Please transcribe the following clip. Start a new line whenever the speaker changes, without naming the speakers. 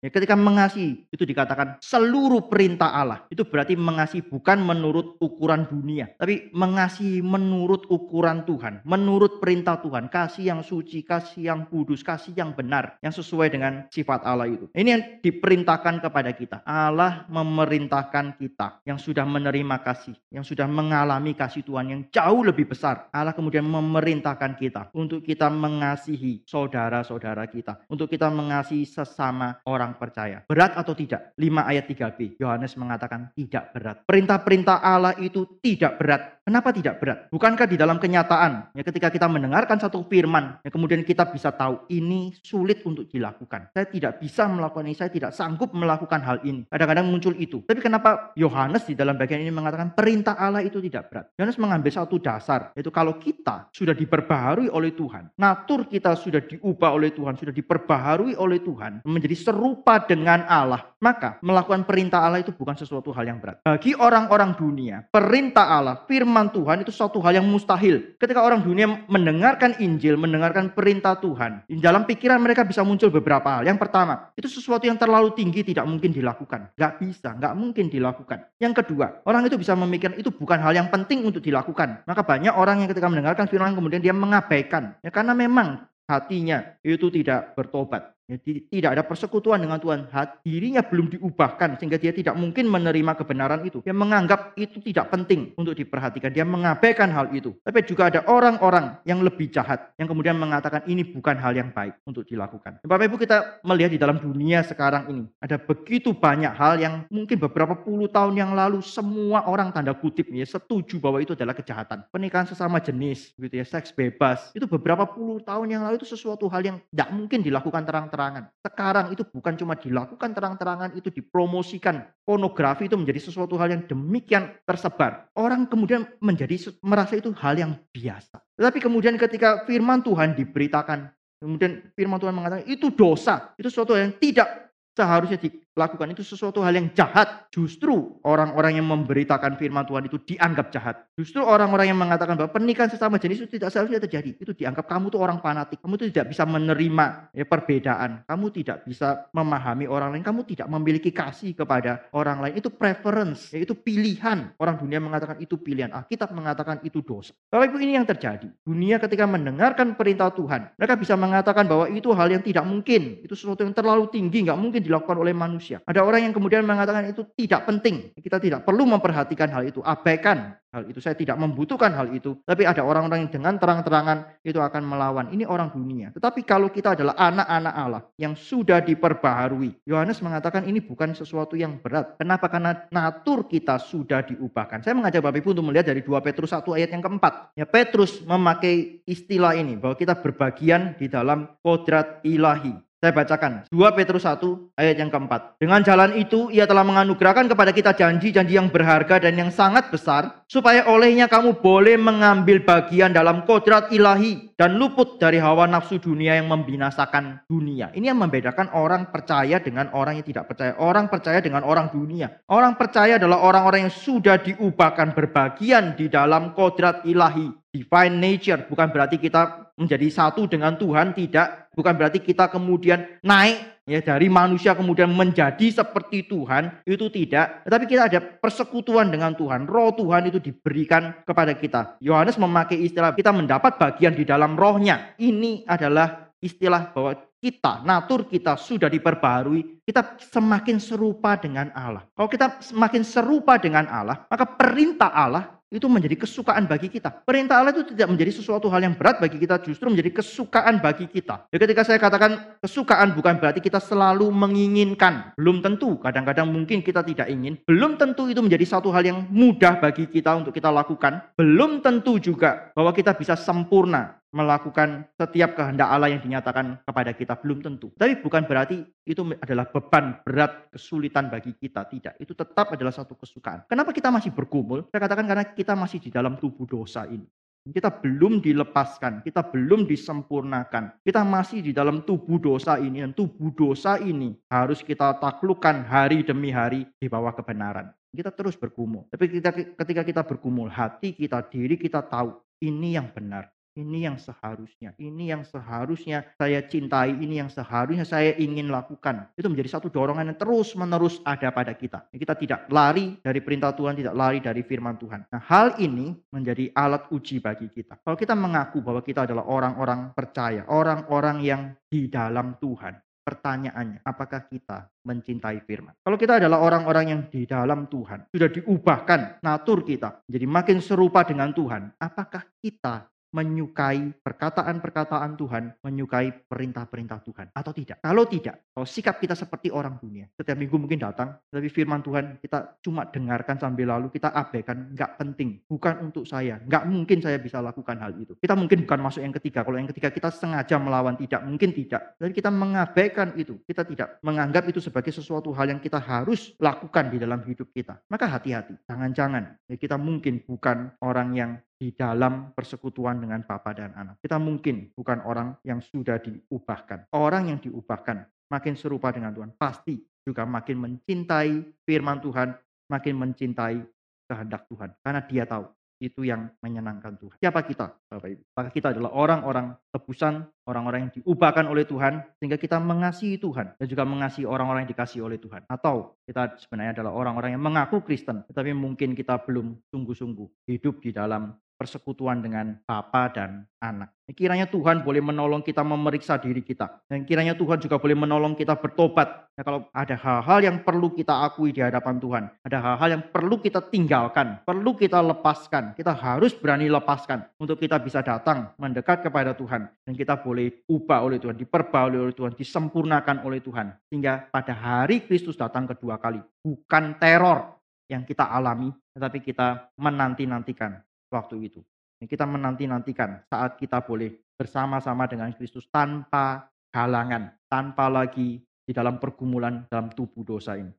Ya, ketika mengasihi itu dikatakan seluruh perintah Allah. Itu berarti mengasihi bukan menurut ukuran dunia, tapi mengasihi menurut ukuran Tuhan, menurut perintah Tuhan, kasih yang suci, kasih yang kudus, kasih yang benar, yang sesuai dengan sifat Allah itu. Ini yang diperintahkan kepada kita. Allah memerintahkan kita yang sudah menerima kasih, yang sudah mengalami kasih Tuhan yang jauh lebih besar. Allah kemudian memerintahkan kita untuk kita mengasihi saudara-saudara kita, untuk kita mengasihi sesama orang orang percaya. Berat atau tidak? 5 ayat 3b. Yohanes mengatakan tidak berat. Perintah-perintah Allah itu tidak berat. Kenapa tidak berat? Bukankah di dalam kenyataan, ya ketika kita mendengarkan satu firman, ya kemudian kita bisa tahu ini sulit untuk dilakukan. Saya tidak bisa melakukan ini, saya tidak sanggup melakukan hal ini. Kadang-kadang muncul itu. Tapi kenapa Yohanes di dalam bagian ini mengatakan perintah Allah itu tidak berat? Yohanes mengambil satu dasar, yaitu kalau kita sudah diperbaharui oleh Tuhan, natur kita sudah diubah oleh Tuhan, sudah diperbaharui oleh Tuhan, menjadi serupa dengan Allah, maka melakukan perintah Allah itu bukan sesuatu hal yang berat. Bagi orang-orang dunia, perintah Allah, firman firman Tuhan itu suatu hal yang mustahil. Ketika orang dunia mendengarkan Injil, mendengarkan perintah Tuhan, di dalam pikiran mereka bisa muncul beberapa hal. Yang pertama, itu sesuatu yang terlalu tinggi tidak mungkin dilakukan. Gak bisa, gak mungkin dilakukan. Yang kedua, orang itu bisa memikirkan itu bukan hal yang penting untuk dilakukan. Maka banyak orang yang ketika mendengarkan firman kemudian dia mengabaikan. Ya karena memang hatinya itu tidak bertobat. Ya, tidak ada persekutuan dengan Tuhan. Dirinya belum diubahkan sehingga dia tidak mungkin menerima kebenaran itu. Dia menganggap itu tidak penting untuk diperhatikan. Dia mengabaikan hal itu. Tapi juga ada orang-orang yang lebih jahat yang kemudian mengatakan ini bukan hal yang baik untuk dilakukan. Bapak Ibu kita melihat di dalam dunia sekarang ini ada begitu banyak hal yang mungkin beberapa puluh tahun yang lalu semua orang tanda kutip ya setuju bahwa itu adalah kejahatan. Pernikahan sesama jenis gitu ya, seks bebas. Itu beberapa puluh tahun yang lalu itu sesuatu hal yang tidak mungkin dilakukan terang-terang terang-terangan. Sekarang itu bukan cuma dilakukan terang-terangan, itu dipromosikan. Pornografi itu menjadi sesuatu hal yang demikian tersebar. Orang kemudian menjadi merasa itu hal yang biasa. Tetapi kemudian ketika firman Tuhan diberitakan, kemudian firman Tuhan mengatakan itu dosa, itu sesuatu yang tidak seharusnya dilakukan itu sesuatu hal yang jahat. Justru orang-orang yang memberitakan firman Tuhan itu dianggap jahat. Justru orang-orang yang mengatakan bahwa pernikahan sesama jenis itu tidak seharusnya terjadi. Itu dianggap kamu tuh orang fanatik. Kamu tuh tidak bisa menerima ya, perbedaan. Kamu tidak bisa memahami orang lain. Kamu tidak memiliki kasih kepada orang lain. Itu preference, yaitu pilihan. Orang dunia mengatakan itu pilihan. Alkitab mengatakan itu dosa. Bapak Ibu ini yang terjadi. Dunia ketika mendengarkan perintah Tuhan, mereka bisa mengatakan bahwa itu hal yang tidak mungkin. Itu sesuatu yang terlalu tinggi, nggak mungkin dilakukan oleh manusia. Ada orang yang kemudian mengatakan itu tidak penting. Kita tidak perlu memperhatikan hal itu. Abaikan hal itu. Saya tidak membutuhkan hal itu. Tapi ada orang-orang yang dengan terang-terangan itu akan melawan. Ini orang dunia. Tetapi kalau kita adalah anak-anak Allah yang sudah diperbaharui. Yohanes mengatakan ini bukan sesuatu yang berat. Kenapa? Karena natur kita sudah diubahkan. Saya mengajak Bapak Ibu untuk melihat dari 2 Petrus 1 ayat yang keempat. Ya Petrus memakai istilah ini bahwa kita berbagian di dalam kodrat ilahi. Saya bacakan 2 Petrus 1 ayat yang keempat. Dengan jalan itu ia telah menganugerahkan kepada kita janji-janji yang berharga dan yang sangat besar supaya olehnya kamu boleh mengambil bagian dalam kodrat ilahi dan luput dari hawa nafsu dunia yang membinasakan dunia. Ini yang membedakan orang percaya dengan orang yang tidak percaya. Orang percaya dengan orang dunia. Orang percaya adalah orang-orang yang sudah diubahkan berbagian di dalam kodrat ilahi divine nature bukan berarti kita menjadi satu dengan Tuhan tidak bukan berarti kita kemudian naik ya dari manusia kemudian menjadi seperti Tuhan itu tidak. Tetapi kita ada persekutuan dengan Tuhan. Roh Tuhan itu diberikan kepada kita. Yohanes memakai istilah kita mendapat bagian di dalam rohnya. Ini adalah istilah bahwa kita, natur kita sudah diperbarui, kita semakin serupa dengan Allah. Kalau kita semakin serupa dengan Allah, maka perintah Allah itu menjadi kesukaan bagi kita. Perintah Allah itu tidak menjadi sesuatu hal yang berat bagi kita, justru menjadi kesukaan bagi kita. Ya, ketika saya katakan kesukaan bukan berarti kita selalu menginginkan. Belum tentu, kadang-kadang mungkin kita tidak ingin. Belum tentu itu menjadi satu hal yang mudah bagi kita untuk kita lakukan. Belum tentu juga bahwa kita bisa sempurna melakukan setiap kehendak Allah yang dinyatakan kepada kita belum tentu. Tapi bukan berarti itu adalah beban berat, kesulitan bagi kita. Tidak, itu tetap adalah satu kesukaan. Kenapa kita masih bergumul? Saya katakan karena kita masih di dalam tubuh dosa ini. Kita belum dilepaskan, kita belum disempurnakan. Kita masih di dalam tubuh dosa ini dan tubuh dosa ini harus kita taklukkan hari demi hari di bawah kebenaran. Kita terus bergumul. Tapi kita, ketika kita bergumul, hati kita, diri kita tahu ini yang benar Ini yang seharusnya, ini yang seharusnya saya cintai, ini yang seharusnya saya ingin lakukan. Itu menjadi satu dorongan yang terus-menerus ada pada kita. Kita tidak lari dari perintah Tuhan, tidak lari dari firman Tuhan. Nah, hal ini menjadi alat uji bagi kita. Kalau kita mengaku bahwa kita adalah orang-orang percaya, orang-orang yang di dalam Tuhan, Pertanyaannya, apakah kita mencintai firman? Kalau kita adalah orang-orang yang di dalam Tuhan, sudah diubahkan natur kita jadi makin serupa dengan Tuhan, apakah kita menyukai perkataan-perkataan Tuhan, menyukai perintah-perintah Tuhan atau tidak. Kalau tidak, kalau sikap kita seperti orang dunia, setiap minggu mungkin datang, tapi firman Tuhan kita cuma dengarkan sambil lalu kita abaikan, nggak penting, bukan untuk saya, nggak mungkin saya bisa lakukan hal itu. Kita mungkin bukan masuk yang ketiga, kalau yang ketiga kita sengaja melawan tidak, mungkin tidak. Jadi kita mengabaikan itu, kita tidak menganggap itu sebagai sesuatu hal yang kita harus lakukan di dalam hidup kita. Maka hati-hati, jangan-jangan ya kita mungkin bukan orang yang di dalam persekutuan dengan Bapa dan Anak. Kita mungkin bukan orang yang sudah diubahkan. Orang yang diubahkan makin serupa dengan Tuhan pasti juga makin mencintai firman Tuhan, makin mencintai kehendak Tuhan karena dia tahu itu yang menyenangkan Tuhan. Siapa kita, Bapak Ibu? Maka kita adalah orang-orang tebusan, orang-orang yang diubahkan oleh Tuhan, sehingga kita mengasihi Tuhan dan juga mengasihi orang-orang yang dikasihi oleh Tuhan. Atau kita sebenarnya adalah orang-orang yang mengaku Kristen, tetapi mungkin kita belum sungguh-sungguh hidup di dalam persekutuan dengan Bapa dan Anak. Kiranya Tuhan boleh menolong kita memeriksa diri kita. Dan kiranya Tuhan juga boleh menolong kita bertobat. Ya, kalau ada hal-hal yang perlu kita akui di hadapan Tuhan. Ada hal-hal yang perlu kita tinggalkan. Perlu kita lepaskan. Kita harus berani lepaskan. Untuk kita bisa datang mendekat kepada Tuhan. Dan kita boleh ubah oleh Tuhan. Diperbaiki oleh Tuhan. Disempurnakan oleh Tuhan. Sehingga pada hari Kristus datang kedua kali. Bukan teror yang kita alami. Tetapi kita menanti-nantikan waktu itu. Kita menanti-nantikan saat kita boleh bersama-sama dengan Kristus tanpa halangan, tanpa lagi di dalam pergumulan dalam tubuh dosa ini.